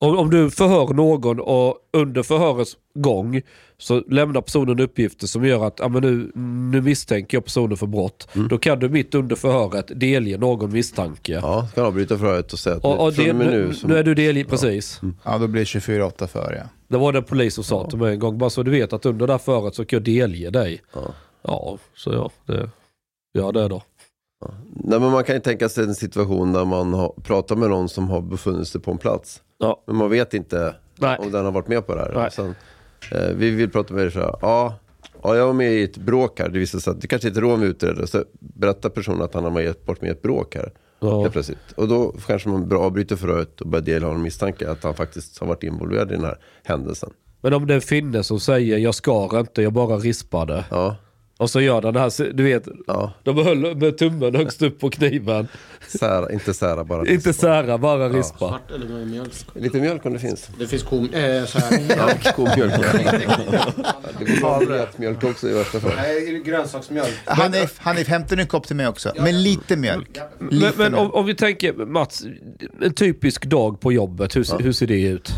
Om, om du förhör någon och under förhörets gång så lämnar personen uppgifter som gör att ja, men nu, nu misstänker jag personen för brott. Då kan du mitt under förhöret delge någon misstanke. Ja, kan avbryta förhöret och säga att Och, och från det, nu, nu... så- nu är du delge, precis. Ja, då blir det 24-8 för ja. Det var det polis som sa till mig en gång. Bara så du vet att under det här förhöret så kan jag delge dig. Ja. Ja, så ja, det, ja det då. Nej, men man kan ju tänka sig en situation där man har, pratar med någon som har befunnit sig på en plats. Ja. Men man vet inte Nej. om den har varit med på det här. Sen, eh, vi vill prata med dig så här. Ja, ja, jag var med i ett bråk här. Det visar sig att det kanske inte är rån vi utreder. Så berättar personen att han har varit med i ett bråk här. Ja. Plötsligt. Och då kanske man bra avbryter förhöret och börjar dela honom misstanke att han faktiskt har varit involverad i den här händelsen. Men om det är en finne som säger jag skar inte, jag bara rispade. Ja, Och så gör den det här, du vet, ja. de höll med tummen högst upp på kniven. Sära, inte sära bara. Inte sära, bara rispa. Svart eller med mjölk. Lite mjölk om det finns. Det finns kom, äh, så här. Ja, komjölk. det går mjölk också i värsta fall. Nej, grönsaksmjölk. Hanif, Hanif hämta nu en kopp till mig också. Men lite mjölk. Men, Lite men om, mjölk. om vi tänker Mats, en typisk dag på jobbet, hur, hur ser det ut?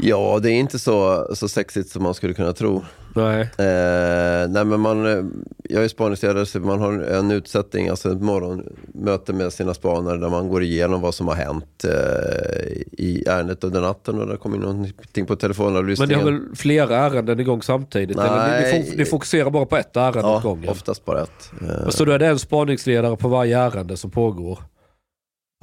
Ja, det är inte så, så sexigt som man skulle kunna tro. Nej. Eh, nej, men man, eh, jag är spaningsledare så man har en utsättning, alltså ett morgonmöte med sina spanare där man går igenom vad som har hänt eh, i ärendet under natten och det kommer in någonting på Men ni telefonavlyssningen. har väl flera ärenden igång samtidigt? Eller ni, ni, Nej. fok, ni fokuserar bara på ett ärende åt Ja, gången? oftast bara ett. Eh, Så då är det en spaningsledare på varje ärende som pågår?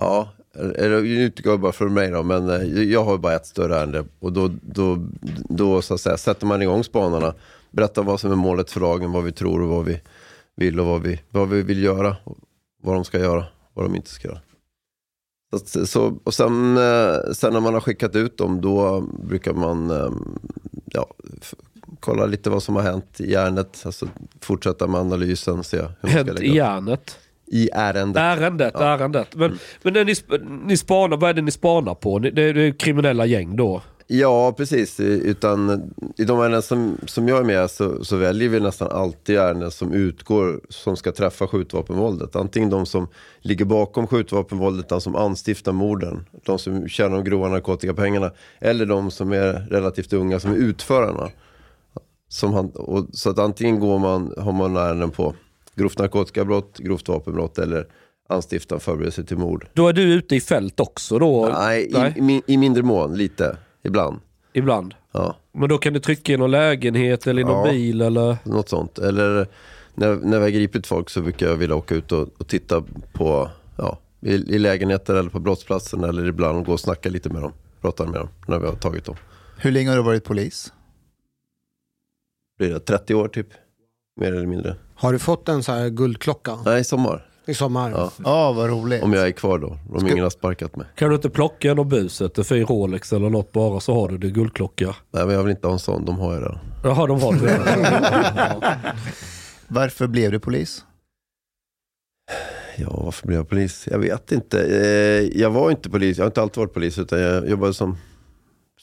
Ja, eller nu utgår jag bara för mig då, men eh, jag har bara ett större ärende och då, då, då så att säga, sätter man igång spanarna, berättar vad som är målet för dagen, vad vi tror och vad vi vill och vad vi, vad vi vill göra, och vad de ska göra, vad de inte ska göra. Så, så, och sen, eh, sen när man har skickat ut dem, då brukar man eh, ja, kolla lite vad som har hänt i ärendet, alltså fortsätta med analysen, se hur man ska Hänt lägga upp. järnet? I ärendet. Ärendet, Ja. Mm. ärendet. Men, men när ni, ni spanar, vad är det ni spanar på? Det är, det är kriminella gäng då? Ja, precis. Utan i de ärenden som, som jag är med så, så väljer vi nästan alltid ärenden som utgår, som ska träffa skjutvapenvåldet. Antingen de som ligger bakom skjutvapenvåldet, de som anstiftar morden, de som tjänar de grova narkotikapengarna, eller de som är relativt unga, som är utförarna. Som han, och, så att antingen går man, har man ärenden på grovt narkotikabrott, grovt vapenbrott eller anstiftan, förberedelse till mord. Då är du ute i fält också då? Nej, I, i, min- i mindre mån, lite, ibland. Ibland? Ja. Men då kan du trycka i någon lägenhet eller i någon Ja. bil eller? Något sånt. Eller när, när vi har gripit folk så brukar jag vilja åka ut och, och titta på, ja, i, i lägenheter eller på brottsplatsen eller ibland gå och snacka lite med dem. Prata med dem när vi har tagit dem. Hur länge har du varit polis? Blir det 30 år typ? Mer eller mindre. Har du fått en så här guldklocka Nej, i sommar. i sommar? Ja. Ja, vad roligt. Om jag är kvar då. Om ingen har sparkat mig. Kan du inte plocka en av buset, en fin Rolex eller något bara så har du din guldklocka. Nej, men jag vill inte ha en sån. De har jag redan. Jaha, de har det redan. Varför blev du polis? Ja, varför blev jag polis? Jag vet inte. Eh, jag var inte polis. Jag har inte alltid varit polis. Utan jag jobbade som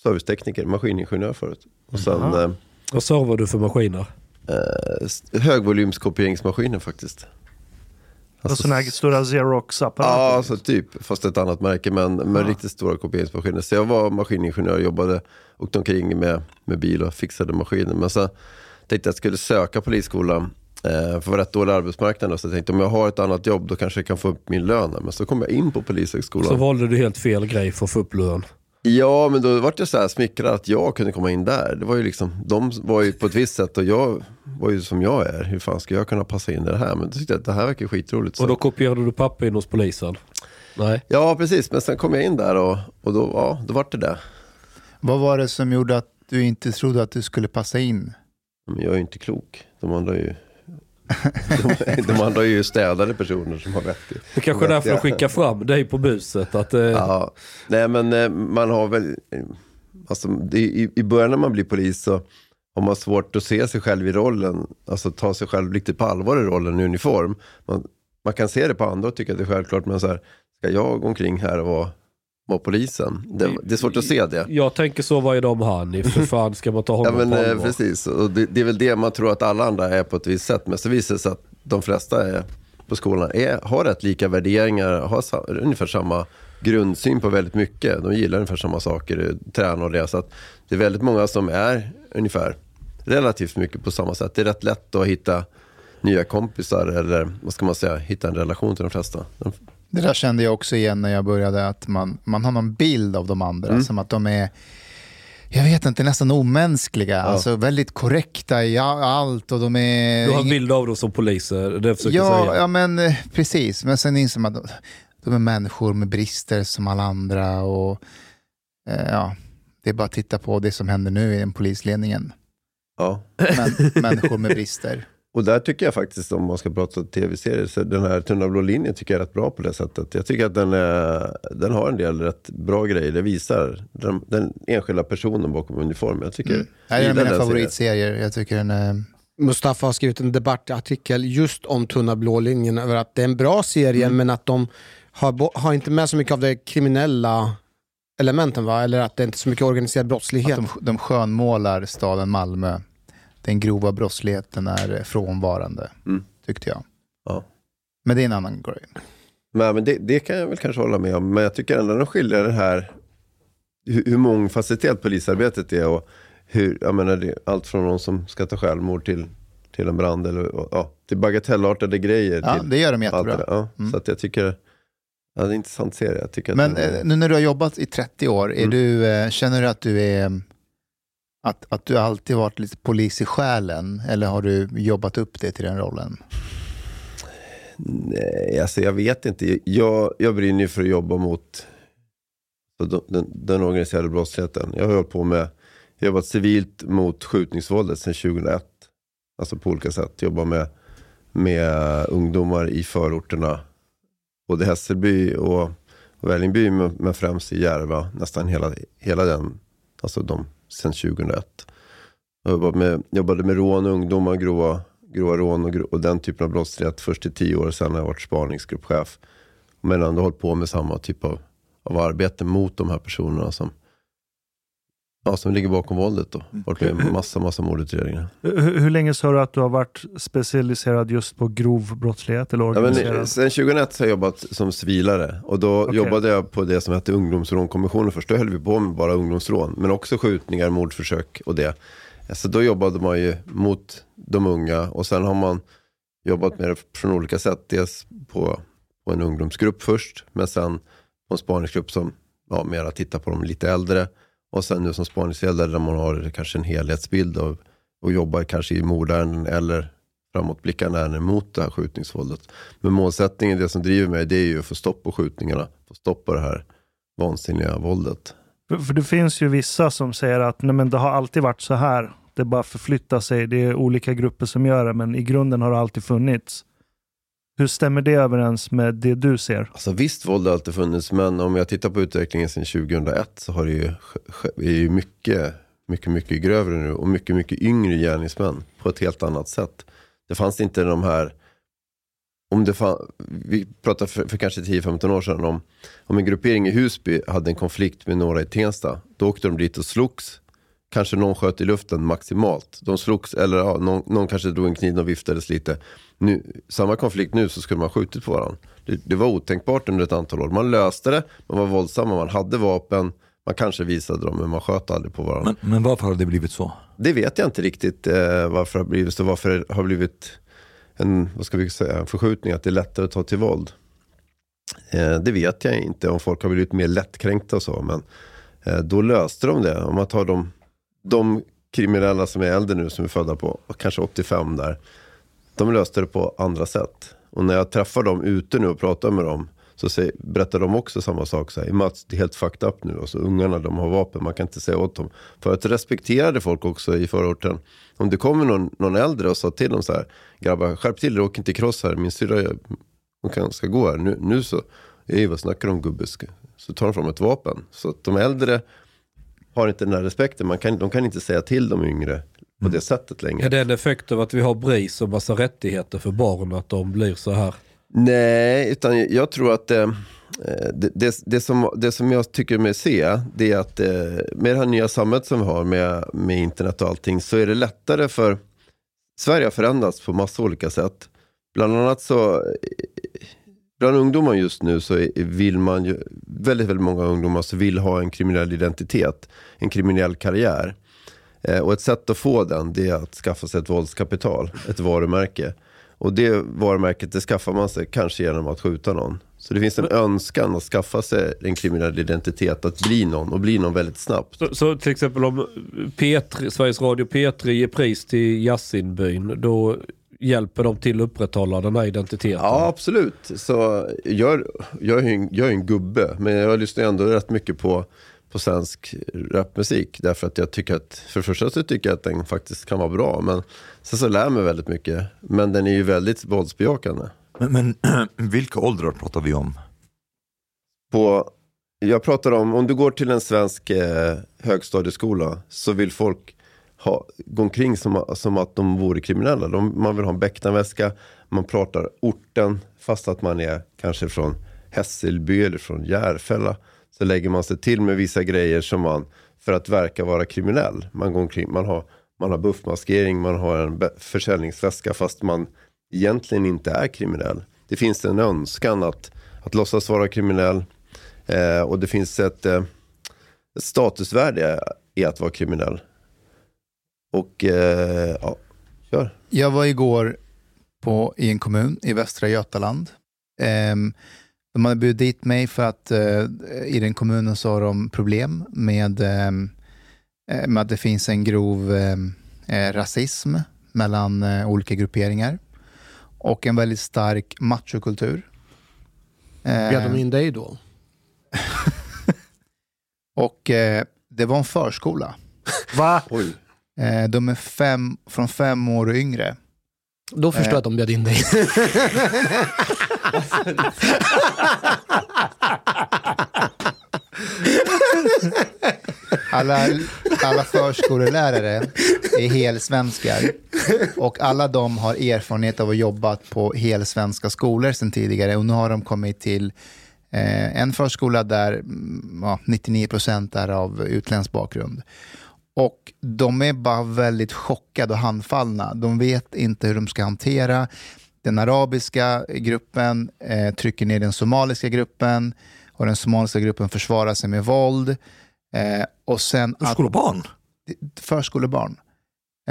servicetekniker, maskiningenjör förut. Och sen eh, Vad servar du för maskiner? Eh, högvolymskopieringsmaskiner faktiskt. Och sådana här stora Xerox-apparater. Ja, alltså typ. Fast ett annat märke. Men med riktigt stora kopieringsmaskiner. Så jag var maskiningenjör, jobbade, åkte omkring med, med bil och fixade maskiner. Men så tänkte jag att jag skulle söka polisskolan. Eh, för det var rätt dålig arbetsmarknad. Så jag tänkte om jag har ett annat jobb då kanske jag kan få upp min lön. Men så kom jag in på polishögskolan. Så valde du helt fel grej för att få upp lön. Ja, men då vart jag så här smickrad att jag kunde komma in där. Det var ju liksom, de var ju på ett visst sätt och jag var ju som jag är. Hur fan ska jag kunna passa in i det här? Men då tyckte jag att det här verkar skitroligt. Så. Och då kopierade du papper in hos polisen? Nej. Ja, precis. Men sen kom jag in där och, och då, ja, då vart det det. Vad var det som gjorde att du inte trodde att du skulle passa in? Men jag är ju inte klok. De andra är ju, de, de andra är ju städade personer som har vettigt. Det kanske är därför de skickar fram dig på buset. Att, eh, Ja, nej men eh, man har väl, alltså i, i början när man blir polis så har man svårt att se sig själv i rollen, alltså ta sig själv riktigt på allvar i rollen i uniform. Man, man kan se det på andra och tycka att det är självklart, men så här, ska jag gå omkring här och vara, vara polisen? Det, det är svårt att se det. Jag tänker så varje dag om han. För fan ska man ta Ja honom men på eh, precis, och det, det är väl det man tror att alla andra är på ett visst sätt. Men så visar det sig att de flesta är, på skolan är, har rätt lika värderingar, har sa, ungefär samma grundsyn på väldigt mycket. De gillar ungefär samma saker, eh, träna och det. Så det är väldigt många som är ungefär relativt mycket på samma sätt. Det är rätt lätt att hitta nya kompisar eller vad ska man säga, hitta en relation till de flesta. De, Det där kände jag också igen när jag började, att man, man har någon bild av de andra, Mm. som att de är, jag vet inte, nästan omänskliga, alltså väldigt korrekta i allt och de är... Du har en bild av dem som poliser, det försöker ja, säga. ja, men eh, precis. Men sen inser man att de- de är människor med brister som alla andra och eh, ja, det är bara att titta på det som händer nu i den polisledningen. ja. Men, människor med brister. Och där tycker jag faktiskt, om man ska prata tv-serier, så den här Tunna blå linjen tycker jag är rätt bra på det sättet. Jag tycker att den, är, den har en del rätt bra grejer. Det visar den, den enskilda personen bakom uniformen. Jag tycker, Det här är en av mina favoritserier. Jag tycker den är... Mustafa har skrivit en debattartikel just om Tunna blå linjen över att det är en bra serie men att de har, har inte med så mycket av det kriminella elementen va? Eller att det inte är så mycket organiserad brottslighet. Att de, de skönmålar staden Malmö. Den grova brottsligheten är frånvarande, Mm. tyckte jag. Ja. Men det är en annan grej. Men, men det, det kan jag väl kanske hålla med om. Men jag tycker ändå de skiljer det här, hur, hur mångfacetterat polisarbetet är. Och hur, jag menar, det, allt från någon som ska ta självmord till, till en brand. Eller, och, ja, till bagatellartade grejer. Ja, till det gör de jättebra. det. Ja, Mm. Så att jag tycker, ja, det är en intressant serie. Jag tycker Men den, eh, nu när du har jobbat i 30 år, är Mm. du, eh, känner du att du är att, att du alltid varit lite polis i själen eller har du jobbat upp det till den rollen? Nej, alltså jag vet inte. Jag, jag brinner ju för att jobba mot den, den, organiserade brottsligheten. Jag har hållit på med, jag har jobbat civilt mot skjutningsvåldet sedan 2001. Alltså på olika sätt. Jobba med, med ungdomar i förorterna. Både Hässelby och, och Vällingby, men, men främst i Järva. Nästan hela, hela den, alltså de, sedan 2001. Jag jobbade med, jobbade med rån, ungdomar, grova, grova rån och, gro- och den typen av brottslighet först i tio år. Sen har jag varit spaningsgruppchef. Men ändå hållit på med samma typ av, av arbete mot de här personerna som, ja, som ligger bakom våldet. Då. Varit med i massa, massa mordutredningar. Hur, hur länge sa du att du har varit specialiserad just på grov brottslighet eller Ja, men, organiserad? eh, sen 2001 så har jag jobbat som civilare. Och då Okej. jobbade jag på det som hette ungdomsrånkommissionen först. Då höll vi på med bara ungdomsrån. Men också skjutningar, mordförsök och det. Så då jobbade man ju mot de unga. Och sen har man jobbat med det från olika sätt. Dels på, på en ungdomsgrupp först. Men sen på en spaningsgrupp som ja, mera tittar på de lite äldre. Och sen nu som spaningsledare där man har kanske en helhetsbild av och jobbar kanske i mordärenden eller framåtblickande ärenden mot det här skjutningsvåldet. Men målsättningen, det som driver mig, det är ju att få stopp på skjutningarna. Få stopp på det här vansinniga våldet. För, för det finns ju vissa som säger att nej, men det har alltid varit så här. Det bara förflyttar sig. Det är olika grupper som gör det, men i grunden har det alltid funnits. Hur stämmer det överens med det du ser? Alltså visst, våld har alltid funnits, men om jag tittar på utvecklingen sedan 2001 så har det ju, är ju mycket, mycket, mycket grövre nu och mycket, mycket yngre gärningsmän på ett helt annat sätt. Det fanns inte de här, om det fan, vi pratade för, för kanske 10-15 år sedan om, om en gruppering i Husby hade en konflikt med några i Tensta. Då åkte de dit och slogs. Kanske någon sköt i luften maximalt. De slogs, eller ja, någon, någon kanske drog en kniv och viftades lite. Nu, samma konflikt nu så skulle man skjutit på varandra. Det, det var otänkbart under ett antal år. Man löste det, man var våldsamma, man hade vapen. Man kanske visade dem, men man sköt aldrig på varandra. Men, men varför har det blivit så? Det vet jag inte riktigt eh, varför det har blivit så. Varför det har blivit en, vad ska vi säga, en förskjutning, att det är lättare att ta till våld. Eh, det vet jag inte om folk har blivit mer lättkränkta och så, men eh, då löste de det. Om man tar de, de kriminella som är äldre nu, som är födda på kanske 85 där. De löste det på andra sätt. Och när jag träffar dem ute nu och pratar med dem, så säger, berättar de också samma sak. Så här, Mats, det är helt fucked up nu. Alltså, ungarna de har vapen, man kan inte säga åt dem. För att respekterade folk också i förorten. Om det kommer någon, någon äldre och sa till dem så här, grabbar skärp till er, åk inte kross här. Min syrra hon kan, ska gå här. Nu, nu så, ej vad snackar du om gubbe? Så tar de fram ett vapen. Så att de äldre har inte den här respekten. Man kan, de kan inte säga till de yngre på det sättet längre. Är det en effekt av att vi har BRIS och massa rättigheter för barn att de blir så här? Nej, utan jag tror att eh, det, det, det, som, det som jag tycker mig se, det är att eh, med det här nya samhället som vi har med, med internet och allting, så är det lättare för Sverige har förändrats på massa olika sätt. Bland annat så, bland ungdomar just nu så vill man ju, väldigt, väldigt många ungdomar så vill ha en kriminell identitet, en kriminell karriär. Eh, och ett sätt att få den, det är att skaffa sig ett våldskapital, ett varumärke. Och det varumärket, det skaffar man sig kanske genom att skjuta någon. Så det finns en önskan att skaffa sig en kriminell identitet, att bli någon och bli någon väldigt snabbt. Så, så till exempel om P3, Sveriges Radio P3 ger pris till Yasinbyn, då hjälper de till att upprätthålla den här identiteten? Ja, absolut. Så jag, jag, är ju en, jag är en gubbe, men jag lyssnar ändå rätt mycket på, på svensk rapmusik. Därför att jag tycker att, för det första så tycker jag att den faktiskt kan vara bra. Men sen så lär jag mig väldigt mycket. Men den är ju väldigt våldsbejakande. Men, men vilka åldrar pratar vi om? på, jag pratar om, om du går till en svensk eh, högstadieskola så vill folk ha, gå omkring som, som att de vore kriminella. De, man vill ha en becknarväska, man pratar orten fast att man är kanske från Hässelby eller från Järfälla. Så lägger man sig till med vissa grejer som man, för att verka vara kriminell. Man går omkring, man har, man har buffmaskering, man har en försäljningsväska fast man egentligen inte är kriminell. Det finns en önskan att, att låtsas vara kriminell. Eh, och det finns ett, eh, ett statusvärde i att vara kriminell. Och eh, ja, kör. Jag var igår på, i en kommun i Västra Götaland. Ehm, de hade bjudit dit mig för att eh, i den kommunen så har de problem med, ehm, eh, med att det finns en grov ehm, eh, rasism mellan eh, olika grupperingar och en väldigt stark machokultur. Bjöd de Ehm, in dig då? och eh, det var en förskola. Va? Oj. Eh, de är fem, från fem år och yngre. Då förstår jag att de bjöd in dig. Alla, alla förskolelärare är helsvenskar och alla de har erfarenhet av att jobbat på helsvenska skolor sedan tidigare och nu har de kommit till eh, en förskola där mm, ja, 99% är av utländsk bakgrund. Och de är bara väldigt chockade och handfallna. De vet inte hur de ska hantera den arabiska gruppen, eh, trycker ner den somaliska gruppen och den somaliska gruppen försvarar sig med våld. Eh, och sen att- Förskolebarn? förskolebarn.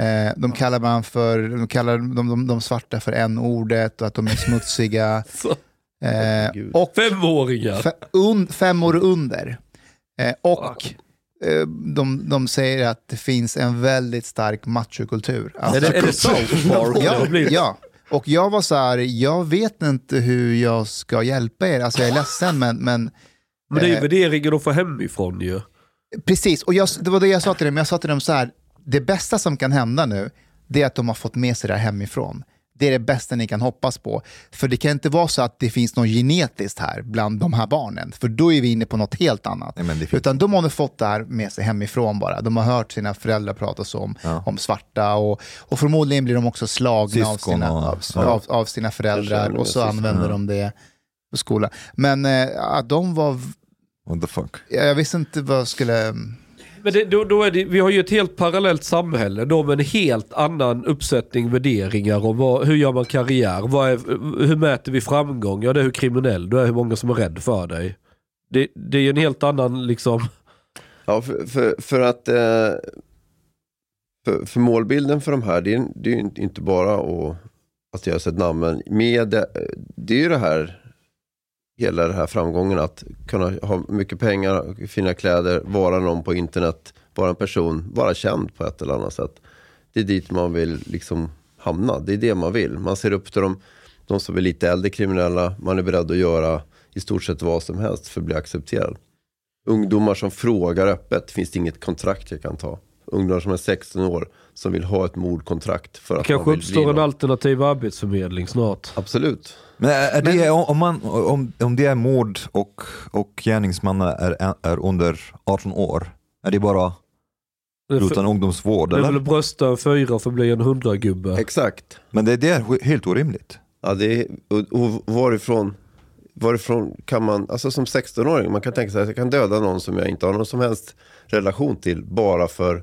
Eh, de kallar man för, de kallar de, de, de svarta för n-ordet och att de är smutsiga. Så, Eh, och femåringar. fe, un, fem år under. Eh, och de, de säger att det finns en väldigt stark machokultur. Är det, är det South Park? Ja, ja. Och jag var så här, jag vet inte hur jag ska hjälpa er. Alltså jag är ledsen men... Men, Men det är ju eh, värderingen de får hemifrån ju. Precis, och jag, det var det jag sa till dem. Jag sa till dem så här, det bästa som kan hända nu, det är att de har fått med sig det här hemifrån. Det är det bästa ni kan hoppas på. För det kan inte vara så att det finns något genetiskt här bland de här barnen. För då är vi inne på något helt annat. Nej, Utan de har fått det här med sig hemifrån bara. De har hört sina föräldrar prata så om, Ja. om svarta och, och förmodligen blir de också slagna av sina, av, ja. av, av sina föräldrar och så använder de det på skolan. Men eh, att de var... What the fuck? Jag visste inte vad jag skulle... Men det, då, då är det, vi har ju ett helt parallellt samhälle då med en helt annan uppsättning värderingar om vad, hur gör man karriär, vad är, hur mäter vi framgång? Ja det är hur kriminell du är, hur många som är rädd för dig. Det, det är ju en helt annan liksom... Ja, för, för, för att eh, för, för målbilden för de här, det är, det är ju inte bara att, att göra sig ett namn, men med det, eh, det är ju det här, hela den här framgången att kunna ha mycket pengar, fina kläder, vara någon på internet, vara en person, vara känd på ett eller annat sätt. Det är dit man vill liksom hamna, det är det man vill. Man ser upp till de, de som är lite äldre kriminella, man är beredd att göra i stort sett vad som helst för att bli accepterad. Ungdomar som frågar öppet, finns det inget kontrakt jag kan ta? Ungdomar som är 16 år som vill ha ett mordkontrakt för Det att kanske man vill uppstår en alternativ arbetsförmedling snart. Absolut. Men är det, om, man, om, om det är mord och, och gärningsmannen är, är under 18 år, är det bara Det utan ungdomsvård? Det är väl Eller? brösta en fyra för att bli en hundragubbe. Exakt. Men det, det är helt orimligt. Ja, det är, och, och varifrån, varifrån kan man, alltså som 16-åring, man kan tänka sig att jag kan döda någon som jag inte har någon som helst relation till bara för,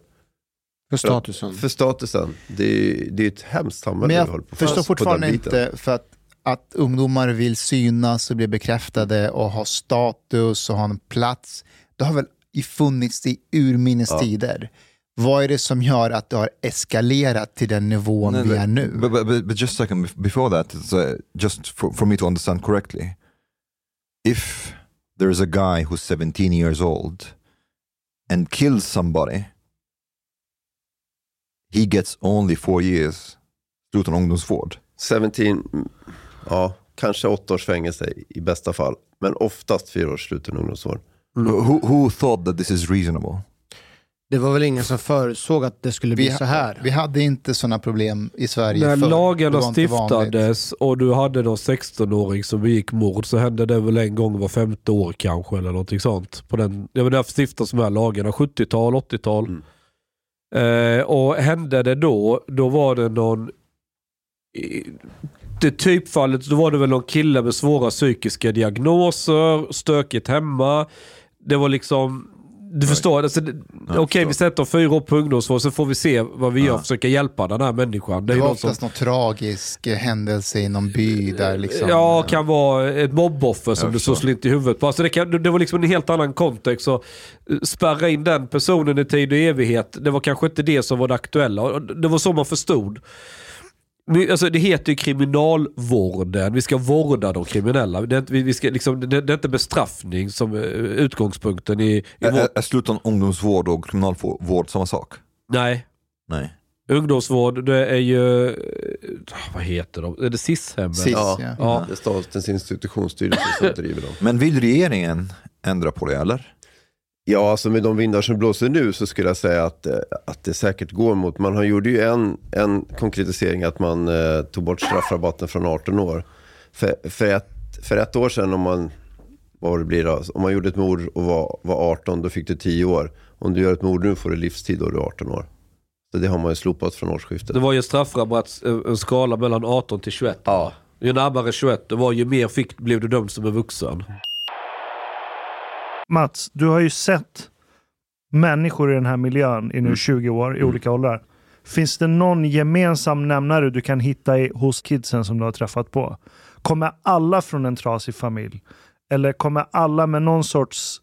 För statusen. för statusen. Det är, det är ett hemskt samhälle vi håller jag på förstår på den fortfarande inte, för att, att ungdomar vill synas och bli bekräftade och ha status och ha en plats. Det har väl funnits i urminnes Ja. tider. Vad är det som gör att det har eskalerat till den nivån No, vi är nu? But, but, but, just a second bef- before that, it's, uh, just for, for me to understand correctly, if there is a guy who's 17 years old and kills somebody, he gets only four years utan ungdomsvård. 17, mm, ja, kanske åtta års fängelse i bästa fall. Men oftast fyra års sluten ungdomsvård. Who, who thought that this is reasonable? Det var väl ingen som förutsåg att det skulle bli Vi, så här. vi hade inte sådana problem i Sverige När förr. Lagarna stiftades och du hade någon 16-åring som begick mord så hände det väl en gång var femte år kanske eller någonting sånt. På den, det var därför stiftas de här lagarna, 70-tal, 80-tal. Mm. Eh, och hände det då, då var det någon... i Det typfallet, då var det väl någon kille med svåra psykiska diagnoser, stökigt hemma. Det var liksom... Du förstår, alltså, det- okej vi förstår. sätter fyra år på ungdomsvård så får vi se vad vi gör och försöka hjälpa den här människan. Det är ju var någon som- oftast någon tragisk händelse i någon by där liksom... Ja, kan vara ett mobboffer som du så slint i huvudet på. Alltså det, kan, det var liksom en helt annan kontext. Så eh, spärra in den personen i tid och evighet, det var kanske inte det som var det aktuella. Det var så man förstod. Alltså, det heter ju kriminalvården. Vi ska vårda de kriminella. Det är inte, vi, vi ska, liksom, det, det är inte bestraffning som är utgångspunkten i, i Är, vår... är, är sluten ungdomsvård och kriminalvård samma sak? Nej. Nej. Ungdomsvård, det är ju... eh, Vad heter de? Är det SIS-hemmen? SIS, Ja, ja. Ja. det är statens institutionsstyrelse som driver dem. Men vill regeringen ändra på det eller? Ja, alltså med de vindar som blåser nu så skulle jag säga att, eh, att det säkert går mot. Man har gjorde ju en, en konkretisering att man eh, tog bort straffrabatten från 18 år. För, för, ett, för ett år sedan om man, vad det blir då, om man gjorde ett mord och var, var 18 då fick du 10 år. Om du gör ett mord nu får du livstid och du är 18 år. Så det har man ju slopat från årsskiftet. Det var ju straffrabatt, eh, en skala mellan 18 till 21. Ja. Ju närmare 21 det var, ju mer fick, blev du dömd som en vuxen. Mats, du har ju sett människor i den här miljön Mm. i nu 20 år i olika åldrar. Finns det någon gemensam nämnare du kan hitta i, hos kidsen som du har träffat på? Kommer alla från en trasig familj? Eller kommer alla med någon sorts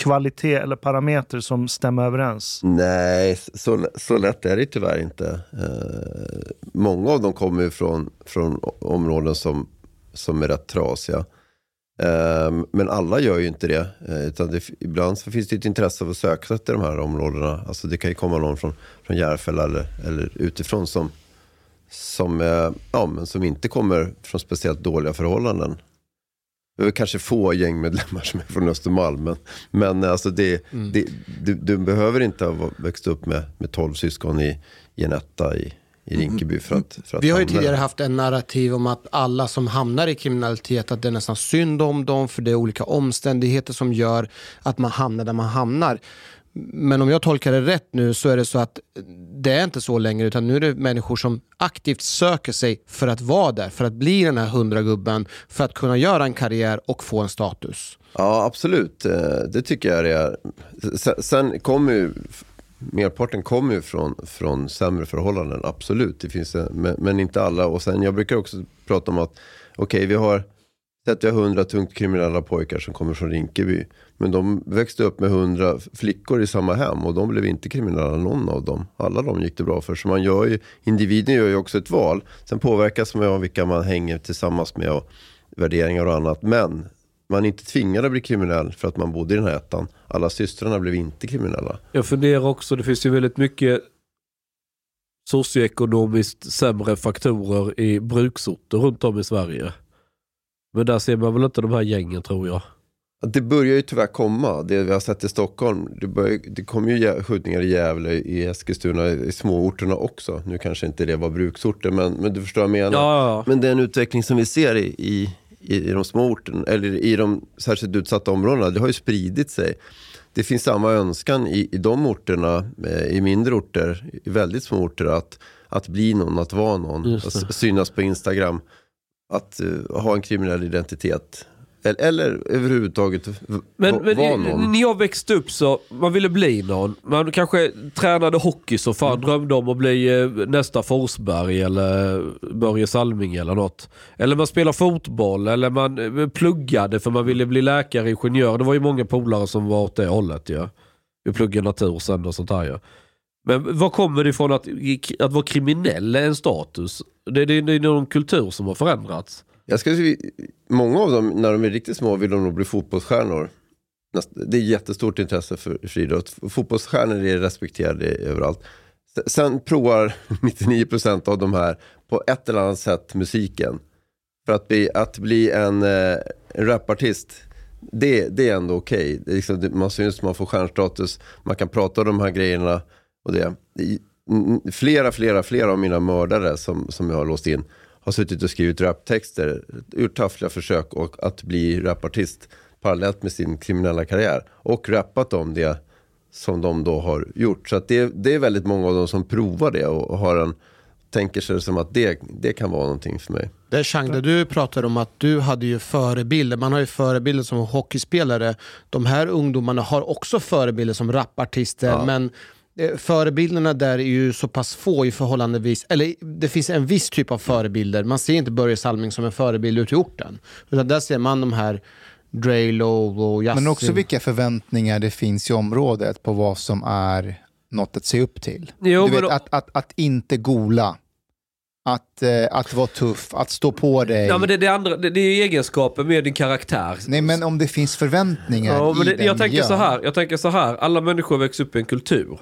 kvalitet eller parameter som stämmer överens? Nej, så, så lätt är det tyvärr inte. Eh, många av dem kommer ju från, från områden som, som är rätt trasiga. Eh, men alla gör ju inte det. Eh, utan det, ibland så finns det ett intresse av att söka sig till de här områdena. Alltså det kan ju komma någon från, från Järfälla eller, eller utifrån som, som, eh, ja, men som inte kommer från speciellt dåliga förhållanden. Det är kanske få gängmedlemmar som är från Östermalm. Men, men alltså det, Mm. det, du, du behöver inte ha växt upp med, med 12 syskon i, i en etta i, i Rinkeby för att, för att Vi har ju tidigare där. haft en narrativ om att alla som hamnar i kriminalitet, att det är nästan synd om dem för det är olika omständigheter som gör att man hamnar där man hamnar. Men om jag tolkar det rätt nu så är det så att det är inte så längre utan nu är det människor som aktivt söker sig för att vara där, för att bli den här hundragubben, för att kunna göra en karriär och få en status. Ja, absolut. Eh, Det tycker jag det är. Sen kommer ju, merparten kommer ju från, från sämre förhållanden, absolut. Det finns, men, men inte alla. Och sen, jag brukar också prata om att, okej, vi har sett vi har hundra tungt kriminella pojkar som kommer från Rinkeby. Men de växte upp med hundra flickor i samma hem och de blev inte kriminella någon av dem. Alla de gick det bra för. Så man gör ju, individen gör ju också ett val. Sen påverkas man av vilka man hänger tillsammans med och värderingar och annat. Men man är inte tvingad att bli kriminell för att man bodde i den här ettan. Alla systrarna blev inte kriminella. Jag funderar också, det finns ju väldigt mycket socioekonomiskt sämre faktorer i bruksorter runt om i Sverige. Men där ser man väl inte de här gängen tror jag. Det börjar ju tyvärr komma, det vi har sett i Stockholm. Det, börjar, det kommer ju skjutningar i Gävle, i Eskilstuna, i småorterna också. Nu kanske inte det var bruksorter, men, men du förstår vad jag menar. Ja, ja. Men det är en utveckling som vi ser i, i, i i de små orterna, eller i de särskilt utsatta områdena. Det har ju spridit sig. Det finns samma önskan i, i de orterna, eh, i mindre orter, i väldigt små orter, att, att bli någon, att vara någon. Att synas på Instagram. Att eh, ha en kriminell identitet. Eller, eller överhuvudtaget Men, va- men någon. när jag växte upp så, man ville bli någon. Man kanske tränade hockey så fan drömde om att bli eh, nästa Forsberg eller Börje Salming eller något. Eller man spelade fotboll eller man eh, pluggade för man ville bli läkare, ingenjör. Det var ju många polare som var åt det hållet ju. Vi pluggade natur sen och sånt här ju. Men vad kommer det ifrån att, att vara kriminell är en status? Det, det, det är någon kultur som har förändrats. Jag ska många av dem, när de är riktigt små, vill de nog bli fotbollsstjärnor. Det är jättestort intresse för friidrott. Fotbollsstjärnor är respekterade överallt. Sen provar 99% av de här på ett eller annat sätt musiken. För att bli, att bli en, en rapartist, det, det är ändå okej. Det Liksom, man syns, man får stjärnstatus, man kan prata om de här grejerna. Och det. Flera, flera, flera av mina mördare som, som jag har låst in har suttit och skrivit raptexter, gjort taffliga försök och att bli rapartist parallellt med sin kriminella karriär. Och rappat om det som de då har gjort. Så att det, det är väldigt många av dem som provar det och, har en, tänker sig som att det, det kan vara någonting för mig. Det Chang, där du pratade om att du hade ju förebilder. Man har ju förebilder som hockeyspelare. De här ungdomarna har också förebilder som rapartister. Ja. Men förebilderna där är ju så pass få i förhållandevis, eller det finns en viss typ av förebilder. Man ser inte Börje Salming som en förebild ute i orten. Utan där ser man de här Draylo och Yasin. Men också vilka förväntningar det finns i området på vad som är något att se upp till. Jo, du vet, då- att, att, att inte gola, att, eh, att vara tuff, att stå på dig. Ja, men det, det, andra, det, det är egenskapen med din karaktär. Nej, men om det finns förväntningar Ja, men i det, den jag, tänker miljön. så här, jag tänker så här, alla människor växer upp i en kultur.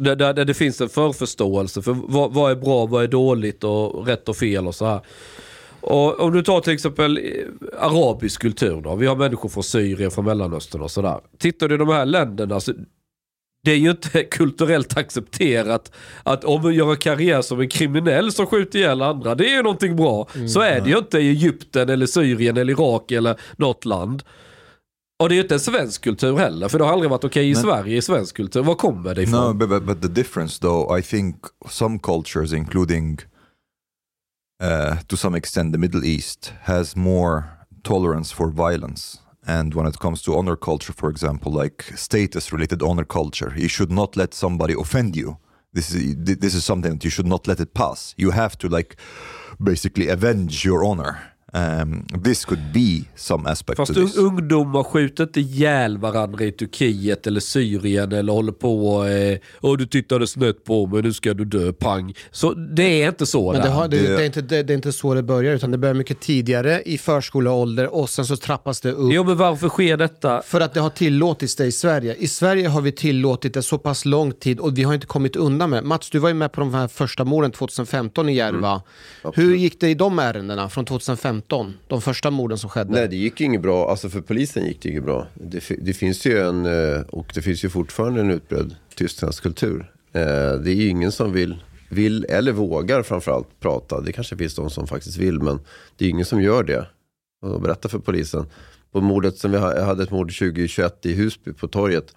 Där, där, där det finns en förförståelse för vad, vad är bra, vad är dåligt och rätt och fel och så här. Och om du tar till exempel arabisk kultur då. Vi har människor från Syrien, från Mellanöstern och sådär. Tittar du i de här länderna så det är ju inte kulturellt accepterat att om man gör en karriär som en kriminell som skjuter ihjäl andra, det är ju någonting bra. Så är det ju inte i Egypten eller Syrien eller Irak eller något land. Och det är ju inte en svensk kultur heller, för det har aldrig varit okej i Men- Sverige i svensk kultur. Var kommer det ifrån? No, but, but, but the difference, though, I think some cultures, including uh, to some extent the Middle East, has more tolerance for violence. And when it comes to honor culture, for example, like status-related honor culture, you should not let somebody offend you. This is this is something that you should not let it pass. You have to like basically avenge your honor. Um, this could be some aspect Fast to this. ungdomar skjuter inte ihjäl varandra i Turkiet eller Syrien eller håller på eh, Åh du tittade snett på mig, nu ska du dö, pang. Så det är inte så Men det, har, det, Det- är inte, det, det är inte så det börjar, utan det börjar mycket tidigare i förskoleålder och sen så trappas det upp. Jo men varför sker detta? För att det har tillåtits det i Sverige. I Sverige har vi tillåtit det så pass lång tid och vi har inte kommit undan med. Mats, du var ju med på de här första morden 2015 i Järva. Hur gick det i de ärendena från 2015 2015, de första morden som skedde. Nej, det gick ju inget bra. Alltså för polisen gick det inget bra. Det, det finns ju en, eh, och det finns ju fortfarande en utbredd tystnadskultur. Eh, det är ju ingen som vill, vill eller vågar framförallt prata. Det kanske finns de som faktiskt vill, men det är ingen som gör det. Och berätta för polisen. På mordet som vi jag hade ett mord 2021 i Husby på torget.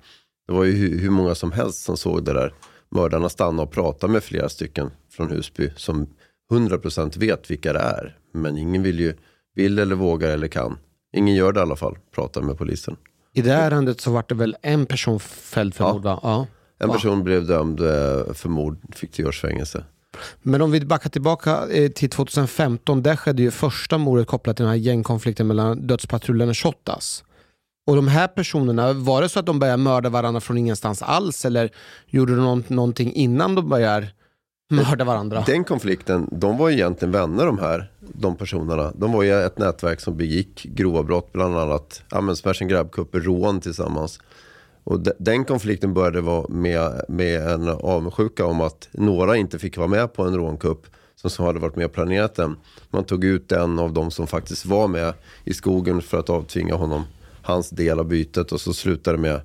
Det var ju hur, många som helst som såg det där. Mördarna stannade och pratade med flera stycken från Husby som 100% vet vilka det är. Men ingen vill ju, vill eller vågar eller kan. Ingen gör det i alla fall, pratar med polisen. I det här ärendet så var det väl en person fälld för Ja. mord va? Ja. En Va? person blev dömd eh, för mord, fick tio års fängelse. Men om vi backar tillbaka eh, till 2015, där skedde ju första mordet kopplat till den här gängkonflikten mellan dödspatrullen och Shottaz. Och de här personerna, var det så att de började mörda varandra från ingenstans alls eller gjorde de någon, någonting innan de började mörda varandra? Den konflikten, de var ju egentligen vänner de här, de personerna. De var ju ett nätverk som begick grova brott, bland annat ja, men smash and grab-kupper, rån tillsammans. Och de, den konflikten började vara med, med en avundsjuka om att några inte fick vara med på en rånkupp som, som hade varit med och planerat den. Man tog ut en av de som faktiskt var med i skogen för att avtvinga honom hans del av bytet och så slutade det med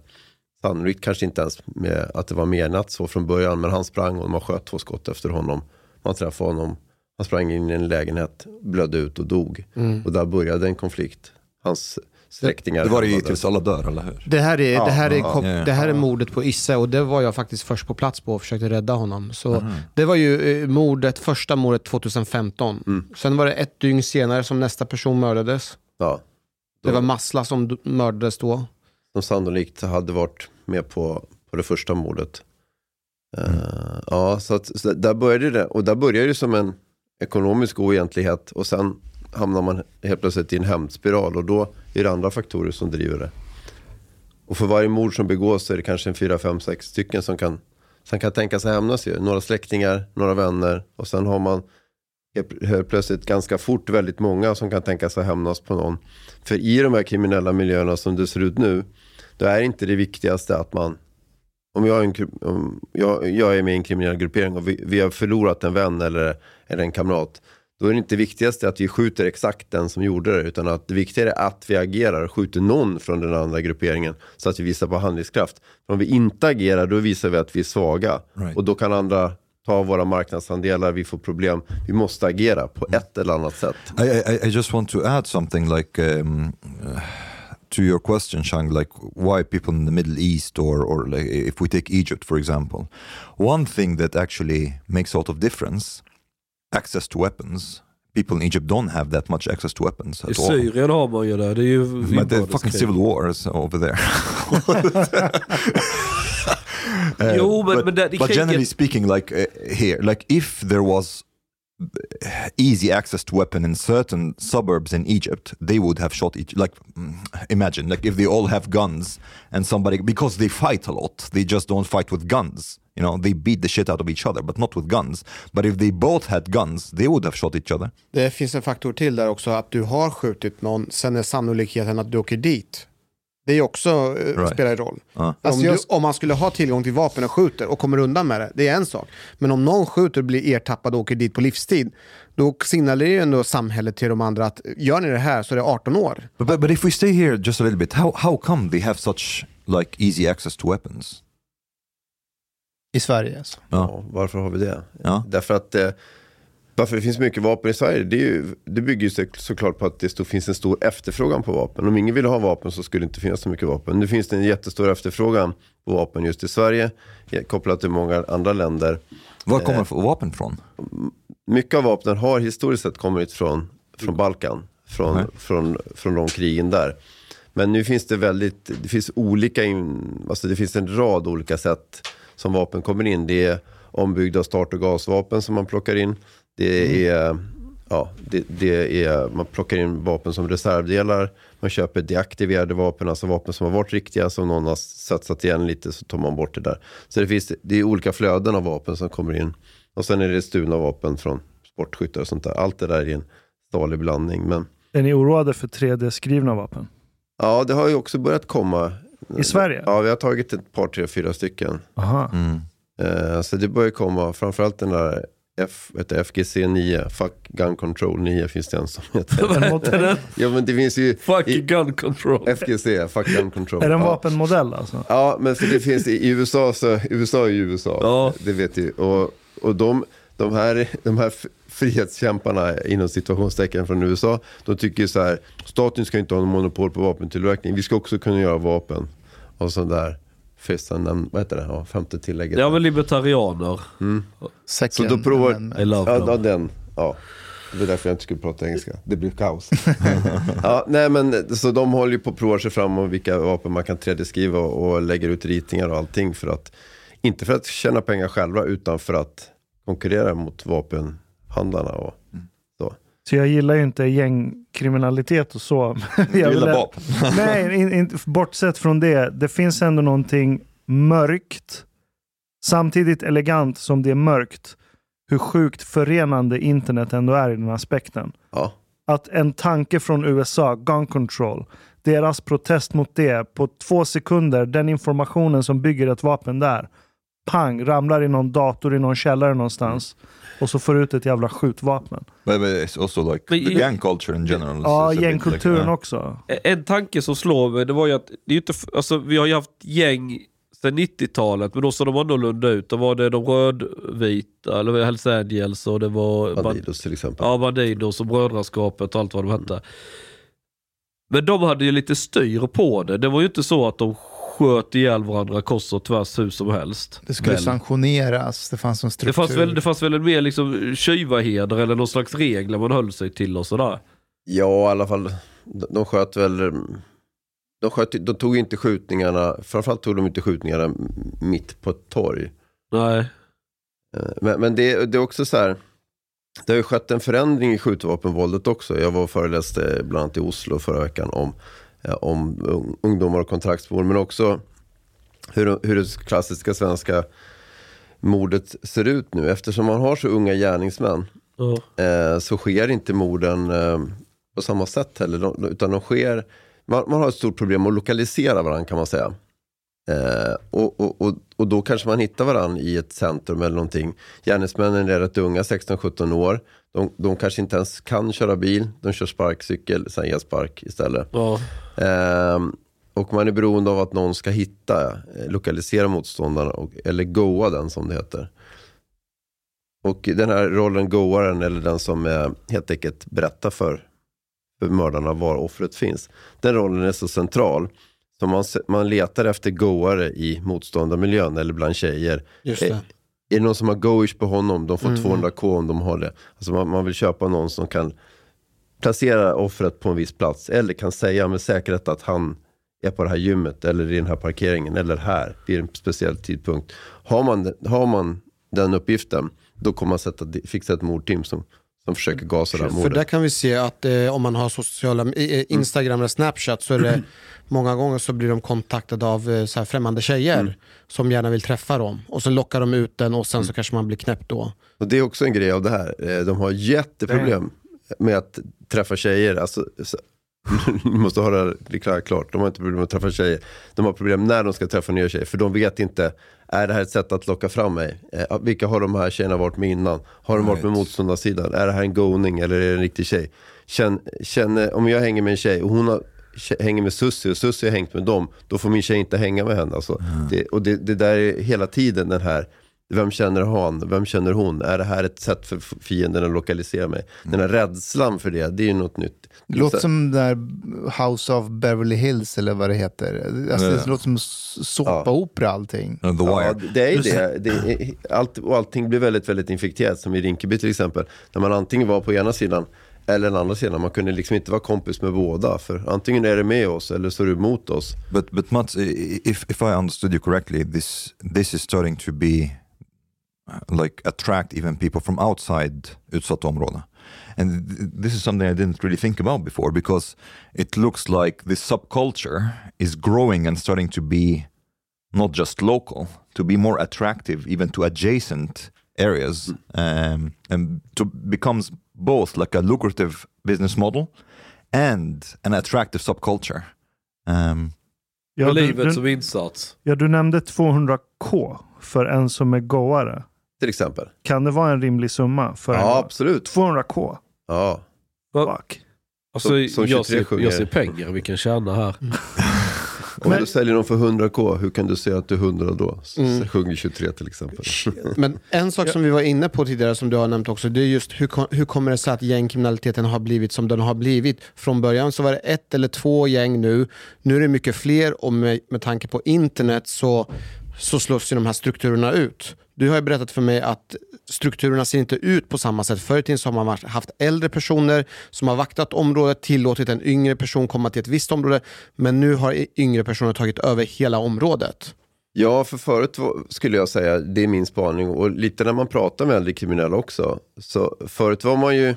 Sannolikt kanske inte ens med att det var menat så från början. Men han sprang och man sköt två skott efter honom. Man träffade honom. Han sprang in i en lägenhet, blödde ut och dog. Mm. Och där började en konflikt. Hans släktingar. Det var ju hamnade- tills alla dör, eller hur? Det här, är, Ja, det, här är, ja, ja. det här är mordet på Isse och det var jag faktiskt först på plats på och försökte rädda honom. Så Mhm. Det var ju eh, mordet, första mordet 2015. Mm. Sen var det ett dygn senare som nästa person mördades. Ja, Det var Massla som mördades då som sannolikt hade varit med på, på det första mordet. Eh, ja, så, att, så där började det. Och där började det som en ekonomisk oegentlighet. Och sen hamnar man helt plötsligt i en hämndspiral. Och då är det andra faktorer som driver det. Och för varje mord som begås så är det kanske en fyra, fem, sex stycken som kan, som kan tänka sig hämnas ju. Några släktingar, några vänner. Och sen har man helt plötsligt ganska fort väldigt många som kan tänka sig hämnas på någon. För i de här kriminella miljöerna som det ser ut nu, då är inte det viktigaste att man, om jag är, en, om jag, jag är med i en kriminell gruppering och vi, vi har förlorat en vän eller, eller en kamrat, då är det inte viktigaste att vi skjuter exakt den som gjorde det, utan att det viktiga är att vi agerar och skjuter någon från den andra grupperingen, så att vi visar på handlingskraft. För om vi inte agerar, då visar vi att vi är svaga. Right. Och då kan andra ta våra marknadsandelar, vi får problem. Vi måste agera på ett eller annat sätt. I, I, I just want to add something like um, uh, to your question, Shang, like why people in the Middle East or, or like if we take Egypt, for example. One thing that actually makes a lot of difference, access to weapons. People in Egypt don't have that much access to weapons I at all. Syrien har man ju det. Det är ju But the inbördeskrig. fucking civil wars over there. Jo, men- but, men det- det but generally speaking, like uh, here, like if there was easy access to weapon in certain suburbs in Egypt, they would have shot each. Like, mm, imagine, like if they all have guns and somebody because they fight a lot, they just don't fight with guns. You know, they beat the shit out of each other, but not with guns. But if they both had guns, they would have shot each other. Det finns en faktor till där också, att du har skjutit någon, sen är sannolikheten att du åker dit. Det är också, eh, Right. spelar roll. Ja. Om, du, om man skulle ha tillgång till vapen och skjuter och kommer undan med det, det är en sak. Men om någon skjuter och blir ertappad och åker dit på livstid, då signalerar ju ändå samhället till de andra att gör ni det här så är det 18 år. But, but, but if we stay here just a little bit, how, how come they have such like easy access to weapons? I Sverige alltså. Ja, varför har vi det? Ja. Därför att eh, varför det finns mycket vapen i Sverige, det, ju, det bygger ju så- såklart på att det finns en stor efterfrågan på vapen. Om ingen vill ha vapen så skulle det inte finnas så mycket vapen. Nu finns det en jättestor efterfrågan på vapen just i Sverige, eh, kopplat till många andra länder. Var kommer Eh, vapen från? Mycket av vapnen har historiskt sett kommit från, från Balkan, från, Nej. från, från de krigen där. Men nu finns det väldigt, det finns olika, in, alltså det finns en rad olika sätt som vapen kommer in. Det är ombyggda start och gasvapen som man plockar in. Det är, ja, det, det är, man plockar in vapen som reservdelar. Man köper deaktiverade vapen, alltså vapen som har varit riktiga, som någon har satsat igen lite så tar man bort det där. Så det finns, det är olika flöden av vapen som kommer in. Och sen är det stulna vapen från sportskyttar och sånt där. Allt det där är en stalig blandning. Men Är ni oroade för 3D-skrivna vapen? ja, det har ju också börjat komma. I Sverige? Ja, vi har tagit ett par, tre, fyra stycken. Aha. Mm. Eh, så det börjar komma, framförallt den där F, vet du, FGC 9, Fuck Gun Control 9 finns det en som heter. Ja men det finns ju Fuck i, gun control. FGC, Fuck Gun Control. Är det en ja. vapenmodell alltså? Ja, men för det finns i USA, så USA är ju USA, Ja. det vet ju. Och, och de, de, här, de här frihetskämparna inom situationstecken från USA, de tycker ju så här, staten ska inte ha någon monopol på vapentillverkning, vi ska också kunna göra vapen. Och sån där, festa, namn- vad heter det, ja, femte tillägget. Ja men libertarianer. Så Second då provar. I love ja, them. ja, den, ja. Det var därför jag inte skulle prata engelska. Det blir kaos. ja, nej men, så de håller ju på att prova sig fram om vilka vapen man kan 3D-skriva och, och lägger ut ritningar och allting för att, inte för att tjäna pengar själva utan för att konkurrera mot vapenhandlarna och så. Jag gillar ju inte gängkriminalitet och så. Jag Du vill- gillar vapen. Nej, in, in, bortsett från det. Det finns ändå någonting mörkt, samtidigt elegant som det är mörkt. Hur sjukt förenande internet ändå är i den aspekten. Ja. Att en tanke från USA, gun control, deras protest mot det, på två sekunder, den informationen som bygger ett vapen där, pang, ramlar i någon dator i någon källare någonstans. Och så får du ut ett jävla skjutvapen. But, but it's also like Men the i- gang culture in general. Ja, gängkulturen like, också. En tanke som slår mig, det var ju att, det är inte, alltså, vi har ju haft gäng sedan 90-talet, men då såg de annorlunda ut. Då var det de rödvita, eller Hells Angels och det var... Bandidos till exempel. Ja, Bandidos och Brödraskapet och allt vad de hette. Men de hade ju lite styr på det. Det var ju inte så att de sköt ihjäl varandra kors och tvärs hur som helst. Det skulle Väl. sanktioneras, det fanns en struktur. Det fanns, väl, det fanns väl en mer liksom tjuvaheder eller någon slags regler man höll sig till och sådär. Ja, i alla fall, de, de sköt väl, de, sköt, de tog inte skjutningarna, framförallt tog de inte skjutningarna mitt på ett torg. Nej. Eh, Men, men det, det är också så här, det har ju skett en förändring i skjutvapenvåldet också. Jag var och föreläste bland annat i Oslo förra veckan om, om ung- ungdomar och kontraktsvård, men också hur, hur det klassiska svenska mordet ser ut nu. Eftersom man har så unga gärningsmän Ja. eh, så sker inte morden eh, på samma sätt heller. De, utan de sker, man, man har ett stort problem att lokalisera varandra kan man säga. Eh, och, och, och, och då kanske man hittar varandra i ett centrum eller någonting. Gärningsmännen är rätt unga, 16-17 år. De, de kanske inte ens kan köra bil, de kör sparkcykel, sen elspark istället. Ja. Ehm, och man är beroende av att någon ska hitta, eh, lokalisera motståndaren, och, eller goa den som det heter. Och den här rollen goaren, eller den som eh, helt enkelt berättar för, för mördarna var offret finns. Den rollen är så central. Så man, man letar efter goare i motståndarmiljön eller bland tjejer. Är det någon som har goish på honom, de får Mm. 200k om de har det. Alltså man, man vill köpa någon som kan placera offret på en viss plats. Eller kan säga med säkerhet att han är på det här gymmet eller i den här parkeringen eller här vid en speciell tidpunkt. Har man, har man den uppgiften, då kommer man sätta, fixa ett mordteam som, som försöker gasa det här För mordet. där kan vi se att eh, om man har sociala, eh, Instagram eller Snapchat så är det många gånger så blir de kontaktade av eh, så här främmande tjejer Mm. som gärna vill träffa dem. Och så lockar de ut den och sen Mm. så kanske man blir knäppt då. Och det är också en grej av det här. Eh, De har jätteproblem med att träffa tjejer. Alltså, så- ni måste ha det här klart-. De har inte problem med att träffa tjejer. De har problem när de ska träffa nya tjejer. För de vet inte, är det här ett sätt att locka fram mig? Eh, Vilka har de här tjejerna varit med innan? Har de varit med motståndarsidan? Är det här en goning eller är det en riktig tjej? Känn, känn, om jag hänger med en tjej och hon har, hänger med Susie och Susie har hängt med dem, då får min tjej inte hänga med henne. Alltså. Det, och det, det där är hela tiden den här, vem känner han, vem känner hon? Är det här ett sätt för fienden att lokalisera mig? Den här rädslan för det, det är ju något nytt. Det låter som där House of Beverly Hills eller vad det heter. Alltså, Ja. Det låter som såpaopera allting. uh, the Ja, Wire. det är ju det. det är, allt, och allting blir väldigt, väldigt infekterat, som i Rinkeby till exempel. Där man antingen var på ena sidan eller den andra sidan. Man kunde liksom inte vara kompis med båda. För antingen är det med oss eller så är du emot oss. But but Mats, if if I understood you correctly, this this is starting to be uh, like attract even people from outside utsatta områden. And th- this is something I didn't really think about before because it looks like this subculture is growing and starting to be not just local, to be more attractive even to adjacent areas, um, and to becomes both like a lucrative business model and an attractive subculture. Um, Ja, Med du, livet som insats. ja, du nämnde 200k för en som är goare. till exempel. Kan det vara en rimlig summa? För en Ja, absolut. 200k? Ja. Fuck. Alltså, Som- som jag, 23 ser, jag ser pengar vi kan tjäna här. Om du säljer dem för 100k, hur kan du säga att du är 100 då? Mm. Sjunger 23 till exempel. Men en sak som vi var inne på tidigare, som du har nämnt också, det är just hur, hur kommer det sig att gängkriminaliteten har blivit som den har blivit? Från början så var det ett eller två gäng nu, nu är det mycket fler och med, med tanke på internet så, så slås ju de här strukturerna ut. Du har ju berättat för mig att strukturerna ser inte ut på samma sätt. Förr i tiden så har man haft äldre personer som har vaktat området, tillåtit en yngre person komma till ett visst område, men nu har yngre personer tagit över hela området. Ja, för förut skulle jag säga, det är min spaning, och lite när man pratar med äldre kriminella också. Så förut var man ju,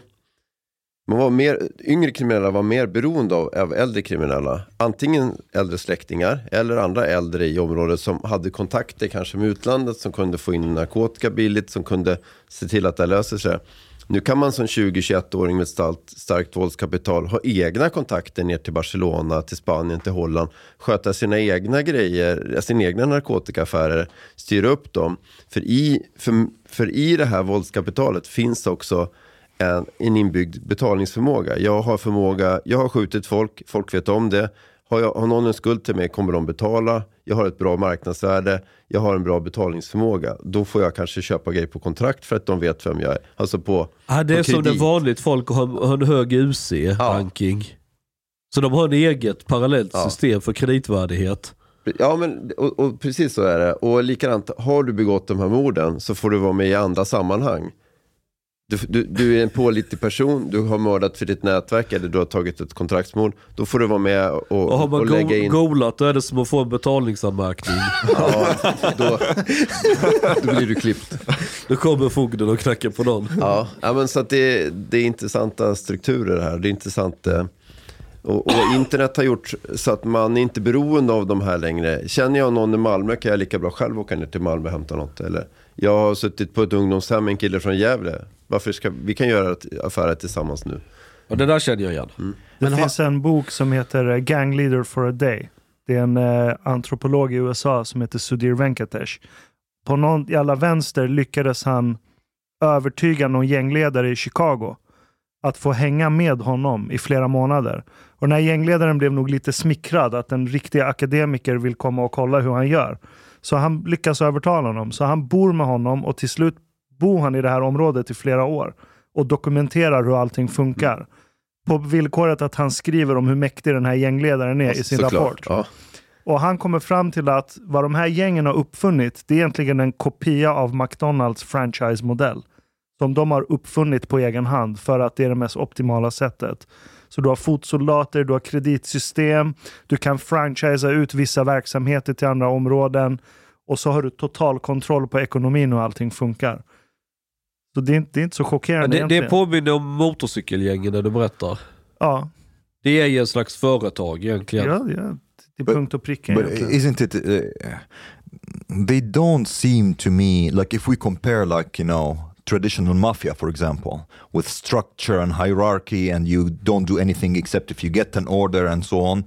man var mer, yngre kriminella var mer beroende av, av äldre kriminella. Antingen äldre släktingar eller andra äldre i området som hade kontakter kanske med utlandet, som kunde få in narkotika billigt, som kunde se till att det löser sig. Nu kan man som 20-21-åring med starkt, starkt våldskapital ha egna kontakter ner till Barcelona, till Spanien, till Holland. Sköta sina egna grejer, sina egna narkotikaaffärer, styra upp dem. För i, för, för i det här våldskapitalet finns också en, en inbyggd betalningsförmåga. Jag har förmåga, jag har skjutit folk, folk vet om det. Har, jag, har någon en skuld till mig kommer de betala. Jag har ett bra marknadsvärde. Jag har en bra betalningsförmåga. Då får jag kanske köpa grejer på kontrakt för att de vet vem jag är. Alltså på, Ja, det är som när vanligt folk har, har en hög UC-ranking. Så de har en eget parallellt Ja. system för kreditvärdighet. Ja, men och, och precis så är det. Och likadant, har du begått de här morden så får du vara med i andra sammanhang. Du, du, du är en pålitlig person, du har mördat för ditt nätverk eller du har tagit ett kontraktsmord. Då får du vara med och, Och har man och lägga in... golat då är det som att få en betalningsanmärkning. Ja, då, då blir du klippt. Då kommer fogden och knackar på någon. Ja, ja men så att det, det är intressanta strukturer här. Det är intressant. eh, Och, och internet har gjort så att man är inte beroende av de här längre. Känner jag någon i Malmö kan jag lika bra själv åka ner till Malmö och hämta något. Eller jag har suttit på ett ungdomshem med en kille från Gävle. Varför ska, vi kan göra affärer tillsammans nu. Och det där känner jag igen. Det finns en bok som heter eh, Gang Leader for a Day. Det är en eh, antropolog i USA som heter Sudhir Venkatesh. På någon jävla vänster lyckades han övertyga någon gängledare i Chicago att få hänga med honom i flera månader. Och den här gängledaren blev nog lite smickrad att en riktig akademiker vill komma och kolla hur han gör. Så han lyckas övertala honom. Så han bor med honom och till slut bor han i det här området i flera år och dokumenterar hur allting funkar. På villkoret att han skriver om hur mäktig den här gängledaren är i sin rapport. Ja. Och han kommer fram till att vad de här gängen har uppfunnit, det är egentligen en kopia av McDonalds franchise-modell. Som de har uppfunnit på egen hand för att det är det mest optimala sättet. Så du har fotsoldater, du har kreditsystem, du kan franchisea ut vissa verksamheter till andra områden och så har du total kontroll på ekonomin och allting funkar. Så det är inte, det är inte så chockerande Det, det egentligen. påminner om motorcykelgängen när du berättar. Ja, Det är ju en slags företag egentligen. ja, ja till But- punkt och pricka But egentligen. isn't it? Uh, they don't seem to me like if we compare, like you know, traditional mafia, for example, with structure and hierarchy, and you don't do anything except if you get an order and so on.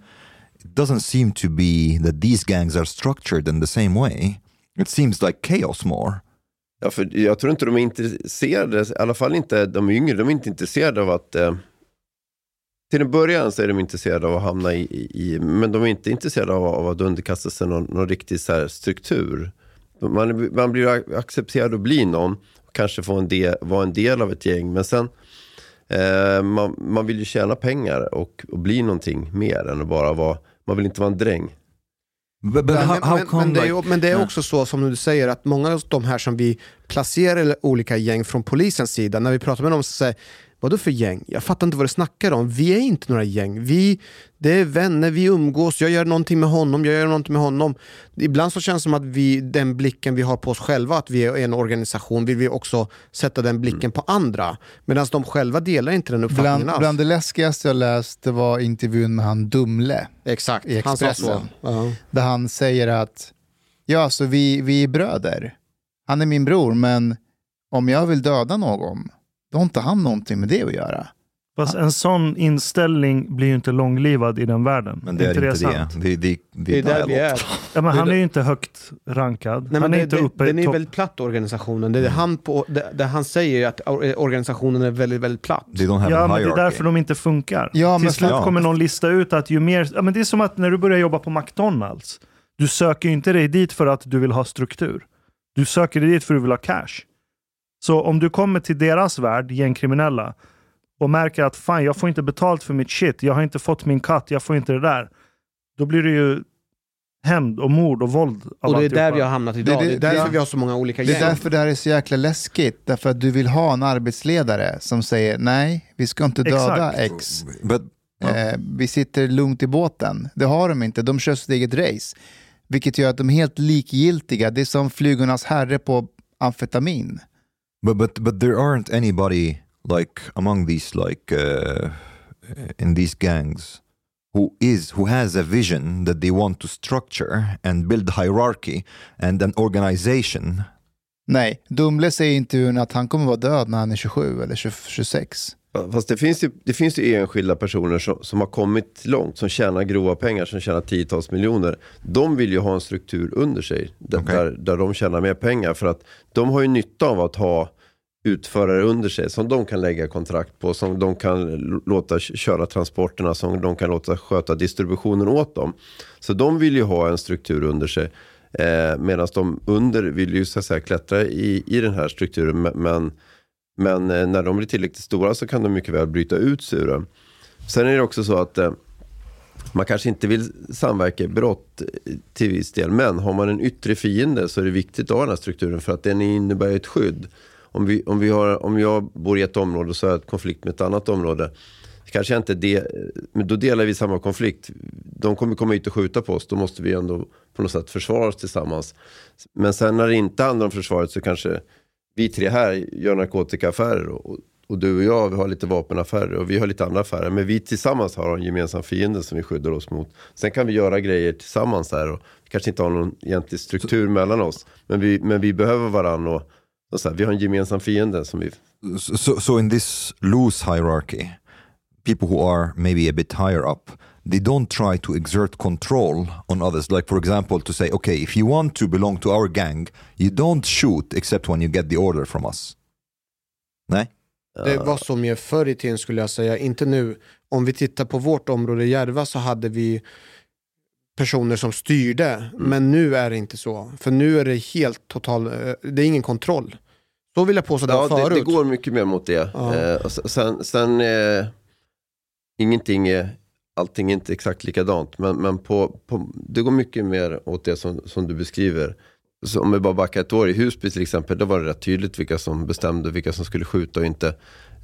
It doesn't seem to be that these gangs are structured in the same way. It seems like chaos more. Ja, för jag tror inte de är intresserade, i alla fall inte de yngre, de är inte intresserade av att... Eh, till en början så är de intresserade av att hamna i, i men de är inte intresserade av, av att underkasta sig någon, någon riktig så här, struktur. Man, man blir accepterad att bli någon, kanske få en del, vara en del av ett gäng, men sen eh, man, man vill ju tjäna pengar och, och bli någonting mer än att bara vara, man vill inte vara en dräng. But, but Men, how, how men, come men, det är, like, ju- men det är också så som du säger att många av de här som vi placerar i olika gäng från polisens sida, när vi pratar med dem så säger Vadå för gäng? Jag fattar inte vad du snackar om. Vi är inte några gäng. Vi, det är vänner, vi umgås, jag gör någonting med honom, jag gör någonting med honom. Ibland så känns det som att vi, den blicken vi har på oss själva, att vi är en organisation, vill vi också sätta den blicken på andra. Medan de själva delar inte den uppfattningen Bland, alls. bland det läskigaste jag läst det var intervjun med han Dumle Exakt, i han sa så. Expressen. Ja. Där han säger att ja, alltså vi, vi är bröder. Han är min bror, men om jag vill döda någon, då har inte han någonting med det att göra. Fast en sån inställning blir ju inte långlivad i den världen. Men det är inte sant? det. Det, det, Det är där vi är. Ja, men Det han är ju inte högt rankad. Nej, men han är det, inte det, uppe den i är väldigt platt organisationen. Det, är han på, det, det han säger är att or- organisationen är väldigt, väldigt platt. Ja, men det är därför de inte funkar. Ja, Till men slut kommer någon lista ut att ju mer... Ja, men det är som att när du börjar jobba på McDonalds. Du söker ju inte dig dit för att du vill ha struktur. Du söker dig dit för att du vill ha cash. Så om du kommer till deras värld, gängkriminella, och märker att fan, jag får inte betalt för mitt shit, jag har inte fått min cut, jag får inte det där. Då blir det ju hämnd och mord och våld. Av Och det är där vi har hamnat idag. Det- Det, det- är därför ja. vi har så många olika Det är gäng. därför det här är så jäkla läskigt. Därför att du vill ha en arbetsledare som säger nej, vi ska inte döda Exakt. X. But, Eh, vi sitter lugnt i båten. Det har de inte. De kör sitt eget race. Vilket gör att de är helt likgiltiga. Det är som flygornas herre på amfetamin. But, but, but there aren't anybody like among these like uh, in these gangs who is who has a vision that they want to structure and build hierarchy and an organization Nej, Dumle säger i intervjun att han kommer vara död när han är 27 eller 20, 26. Ja, Fast det finns ju, det finns ju enskilda personer som, som har kommit långt, som tjänar grova pengar, som tjänar tiotals miljoner. De vill ju ha en struktur under sig, där, Okej. där, där de tjänar mer pengar. För att de har ju nytta av att ha utförare under sig som de kan lägga kontrakt på, som de kan låta köra transporterna, som de kan låta sköta distributionen åt dem. Så de vill ju ha en struktur under sig. Eh, Medan de under vill ju så att säga klättra i, i den här strukturen. men- Men eh, när de blir tillräckligt stora så kan de mycket väl bryta ut sig ur den. Sen är det också så att eh, man kanske inte vill samverka i brott eh, till viss del. Men har man en yttre fiende så är det viktigt att ha den här strukturen för att den innebär ett skydd. Om, vi, om, vi har, om jag bor i ett område och så har jag ett konflikt med ett annat område. Kanske inte det, men då delar vi samma konflikt. De kommer komma hit och skjuta på oss. Då måste vi ändå på något sätt försvara oss tillsammans. Men sen när det inte handlar om försvaret så kanske vi tre här gör narkotikaaffärer och, och du och jag vi har lite vapenaffärer och vi har lite andra affärer. Men vi tillsammans har en gemensam fiende som vi skyddar oss mot. Sen kan vi göra grejer tillsammans här och vi kanske inte har någon egentlig struktur mellan oss. Men vi, men vi behöver varandra och, och så här, vi har en gemensam fiende som vi... so, so in this loose hierarchy, people who are maybe a bit higher up, they don't try to exert control on others. Like, for example, to say, okay, if you want to belong to our gang, you don't shoot except when you get the order from us. Nej? Det var så mer förr i tiden skulle jag säga, inte nu. Om vi tittar på vårt område Järva så hade vi personer som styrde, Mm. men nu är det inte så. För nu är det helt total, eh, det är ingen kontroll. Så vill jag påstå det Ja, var det, förut. det går mycket mer mot det. Ja. Eh, och sen, sen eh, ingenting är, allting är inte exakt likadant. Men, men på, på, det går mycket mer åt det som, som du beskriver. Så om vi bara backar ett år, i Husby till exempel, då var det rätt tydligt vilka som bestämde vilka som skulle skjuta och inte.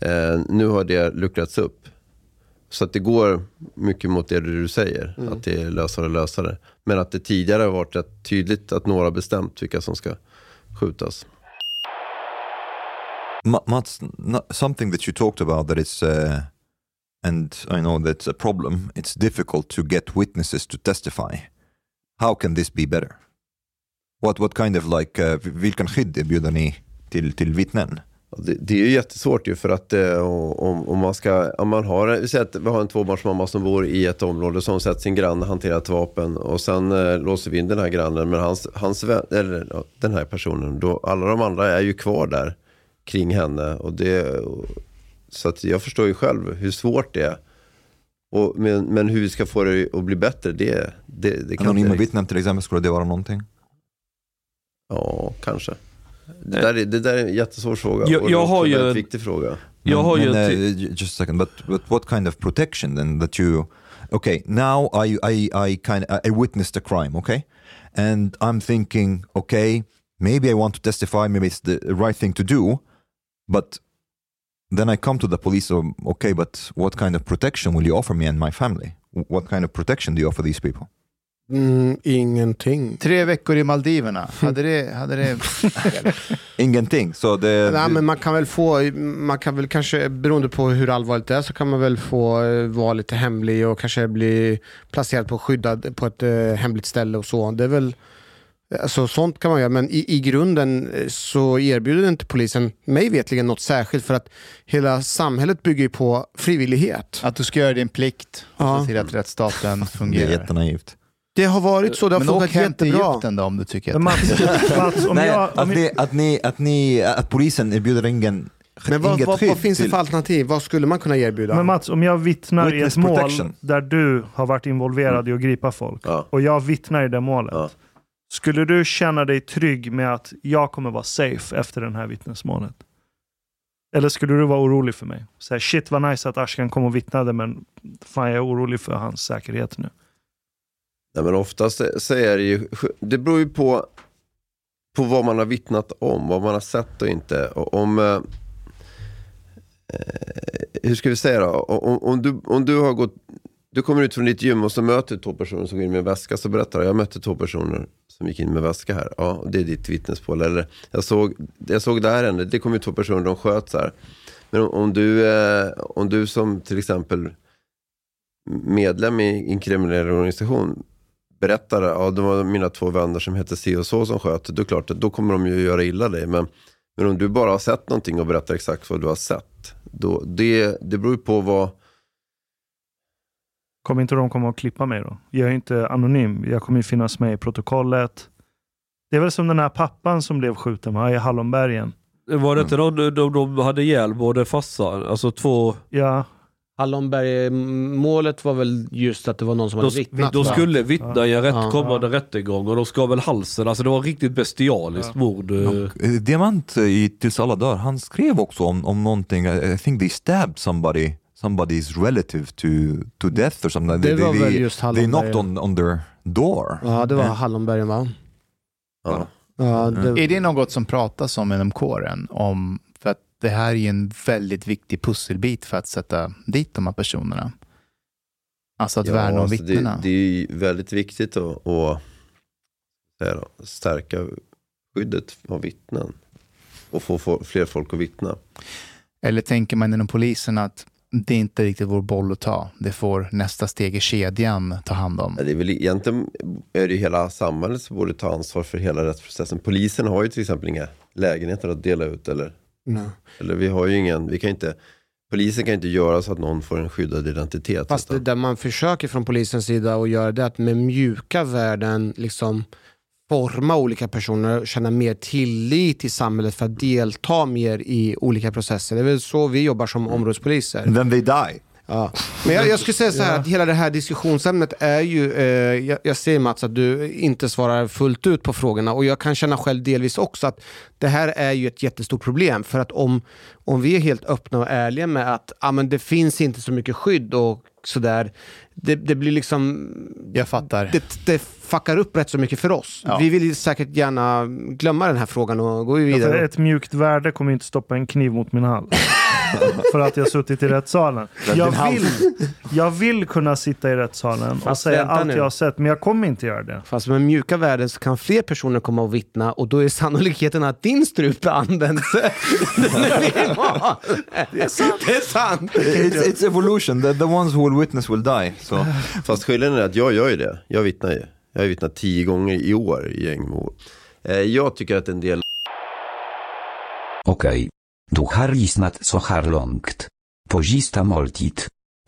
Eh, nu har det luckrats upp. Så att det går mycket mot det du säger, Mm. att det är lösare och lösare. Men att det tidigare har varit rätt tydligt att några bestämt vilka som ska skjutas. Mats, something that you talked about that is, uh, and I know that's a problem, it's difficult to get witnesses to testify. How can this be better? What, what kind of like, uh, vilken skydd erbjuder ni till, till vittnen? Det, det är ju jättesvårt ju för att eh, om, om man ska, om man har, vi säger att vi har en tvåbarnsmamma som bor i ett område som sett sin granne hantera ett vapen och sen eh, låser vi in den här grannen men hans, hans vän, eller den här personen, då alla de andra är ju kvar där kring henne och det, så att jag förstår ju själv hur svårt det är. Och, men, men hur vi ska få det att bli bättre, det, det, det kan Anonyma inte vittnen till exempel, skulle det vara någonting? Ja, kanske. Det där, är, det där är en jättesvår fråga. Jag- jag har en ju väldigt en- viktig fråga. Jag har ju uh, just a second, but, but what kind of protection then that you, okay, now I, I, I kind I witnessed a crime, okay? And I'm thinking, okay, maybe I want to testify, maybe it's the right thing to do, but then I come to the police, um, okay, but what kind of protection will you offer me and my family? What kind of protection do you offer these people? Mm, ingenting. Tre veckor i Maldiverna, hade det... Hade det Ingenting. Så det, Nej, men man kan väl få, man kan väl kanske, beroende på hur allvarligt det är, så kan man väl få eh, vara lite hemlig och kanske bli placerad på skyddad på ett eh, hemligt ställe och så. Det är väl Alltså, sånt kan man göra, men i, i grunden eh, så erbjuder inte polisen mig vetligen något särskilt för att hela samhället bygger ju på frivillighet. Att du ska göra din plikt och Ja. se till att rättsstaten Det är fungerar. jättenaivt. Det har varit så, det har Men åk funkat hem till jättebra. Egypten då om du tycker Men att... Mats, Mats om Nej, jag... att, Om jag ni, att, ni, att, ni, att polisen erbjuder ingen, Men vad, vad, vad finns det till- för alternativ? Vad skulle man kunna erbjuda? Men Mats, om jag vittnar i ett mål protection. där du har varit involverad i att gripa folk Ja. och jag vittnar i det målet. Ja. Skulle du känna dig trygg med att jag kommer vara safe efter det här vittnesmålet? Eller skulle du vara orolig för mig? Så shit vad nice att Ashkan kom och vittnade men fan jag är orolig för hans säkerhet nu. Nej, men oftast så är det ju, det beror ju på, på vad man har vittnat om, vad man har sett och inte. Och om, eh, eh hur ska vi säga då? Om, om, du, om du har gått, du kommer ut från ditt gym och så möter du två personer som går in med en väska. Så berättar du, jag mötte två personer som gick in med väska här. Ja, det är ditt vittnesmål. Eller jag såg, jag såg det här hände, det kom ju två personer, de sköt så här. Men om, om, du, eh, om du som till exempel medlem i en kriminell organisation berättar ja det var mina två vänner som hette si och så som sköt, då är det klart att då kommer de ju göra illa dig. Men, men om du bara har sett någonting och berättar exakt vad du har sett, då, det, det beror ju på vad, Kommer inte de komma och klippa mig då? Jag är inte anonym. Jag kommer ju finnas med i protokollet. Det är väl som den här pappan som blev skjuten va? i Hallonbergen. Var det inte de, de, de hade ihjäl både farsan, alltså två... Ja, Hallonberg, målet var väl just att det var någon som hade De, vittnat. de skulle vittna i en rätt, Ja. kommande rättegång och de skar väl halsen. Alltså det var riktigt bestialiskt mord. eh. Och, eh, Diamant eh, i Tills alla dör, han skrev också om, om någonting, I I think they stabbed somebody, somebody's relative to, to death or something. Det they, var they, väl just they Hallonbergen. knocked on, on their door. Ja, det var And- Hallonbergen va? ja. Ja, det, Är det något som pratas om inom kåren? Om, för att det här är ju en väldigt viktig pusselbit för att sätta dit de här personerna. Alltså att värna om alltså vittnena. det, det är ju väldigt viktigt att, att stärka skyddet av vittnen och få få fler folk att vittna. Eller tänker man inom polisen att det är inte riktigt vår boll att ta. Det får nästa steg i kedjan ta hand om. Ja, Det är väl egentligen är det ju hela samhället som borde ta ansvar för hela rättsprocessen. Polisen har ju till exempel inga lägenheter att dela ut eller, nej. eller vi har ju ingen, vi kan inte, polisen kan inte göra så att någon får en skyddad identitet. Fast det utan- där man försöker från polisens sida att göra det är att med mjuka värden liksom forma olika personer och känna mer tillit till samhället för att delta mer i olika processer. Det är väl så vi jobbar som områdespoliser. And then they die. Ja. Men jag, jag skulle säga så här att hela det här diskussionsämnet är ju, eh, jag, jag ser Mats att du inte svarar fullt ut på frågorna och jag kan känna själv delvis också att det här är ju ett jättestort problem för att om, om vi är helt öppna och ärliga med att ah, men det finns inte så mycket skydd och sådär, det, det blir liksom Jag fattar. det, det fuckar upp rätt så mycket för oss. Ja. Vi vill säkert gärna glömma den här frågan och gå för vidare. ett mjukt värde kommer inte stoppa en kniv mot min hals. för att jag har suttit i rättssalen. Jag vill, jag vill kunna sitta i rättssalen och Fast säga vänta allt nu. jag har sett, men jag kommer inte göra det. Fast med mjuka värden så kan fler personer komma och vittna och då är sannolikheten att din strupe används. Den är minimal. det är sant. Det är sant. It's, it's evolution, the, the ones who will witness will die. So. Fast skillnaden är att jag gör ju det. Jag vittnar ju. Jag har vittnat tio gånger i år i gängmord. Eh, jag tycker att en del Okej. Du har lyssnat så här långt. På måltid.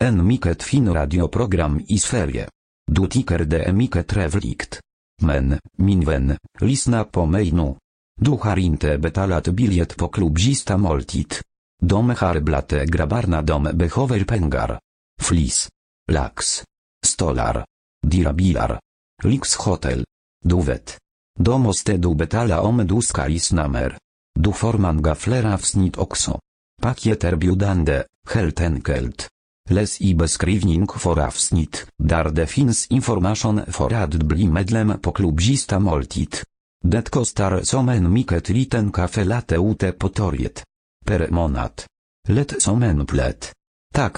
En mycket fin radioprogram i Sverige. Du tycker det är mycket trevligt. Men, min vän, lyssna på mig nu. Du har inte betalat biljett på klubb moltit. måltid. De har dom grabbarna de behöver pengar. Flis. Lax. Stolar. Dyra bilar. Lyxhotel. Du vet. Då måste du betala om du ska lyssna mer. Du får många fler avsnitt också. Paket erbjudande, helt enkelt. Läs i beskrivning för avsnitt, där det finns information för att bli medlem på klubb Sista måltid. Det kostar som en mycket liten kaffe latte ute på torget. Per månad. Lätt som en plätt. Tack,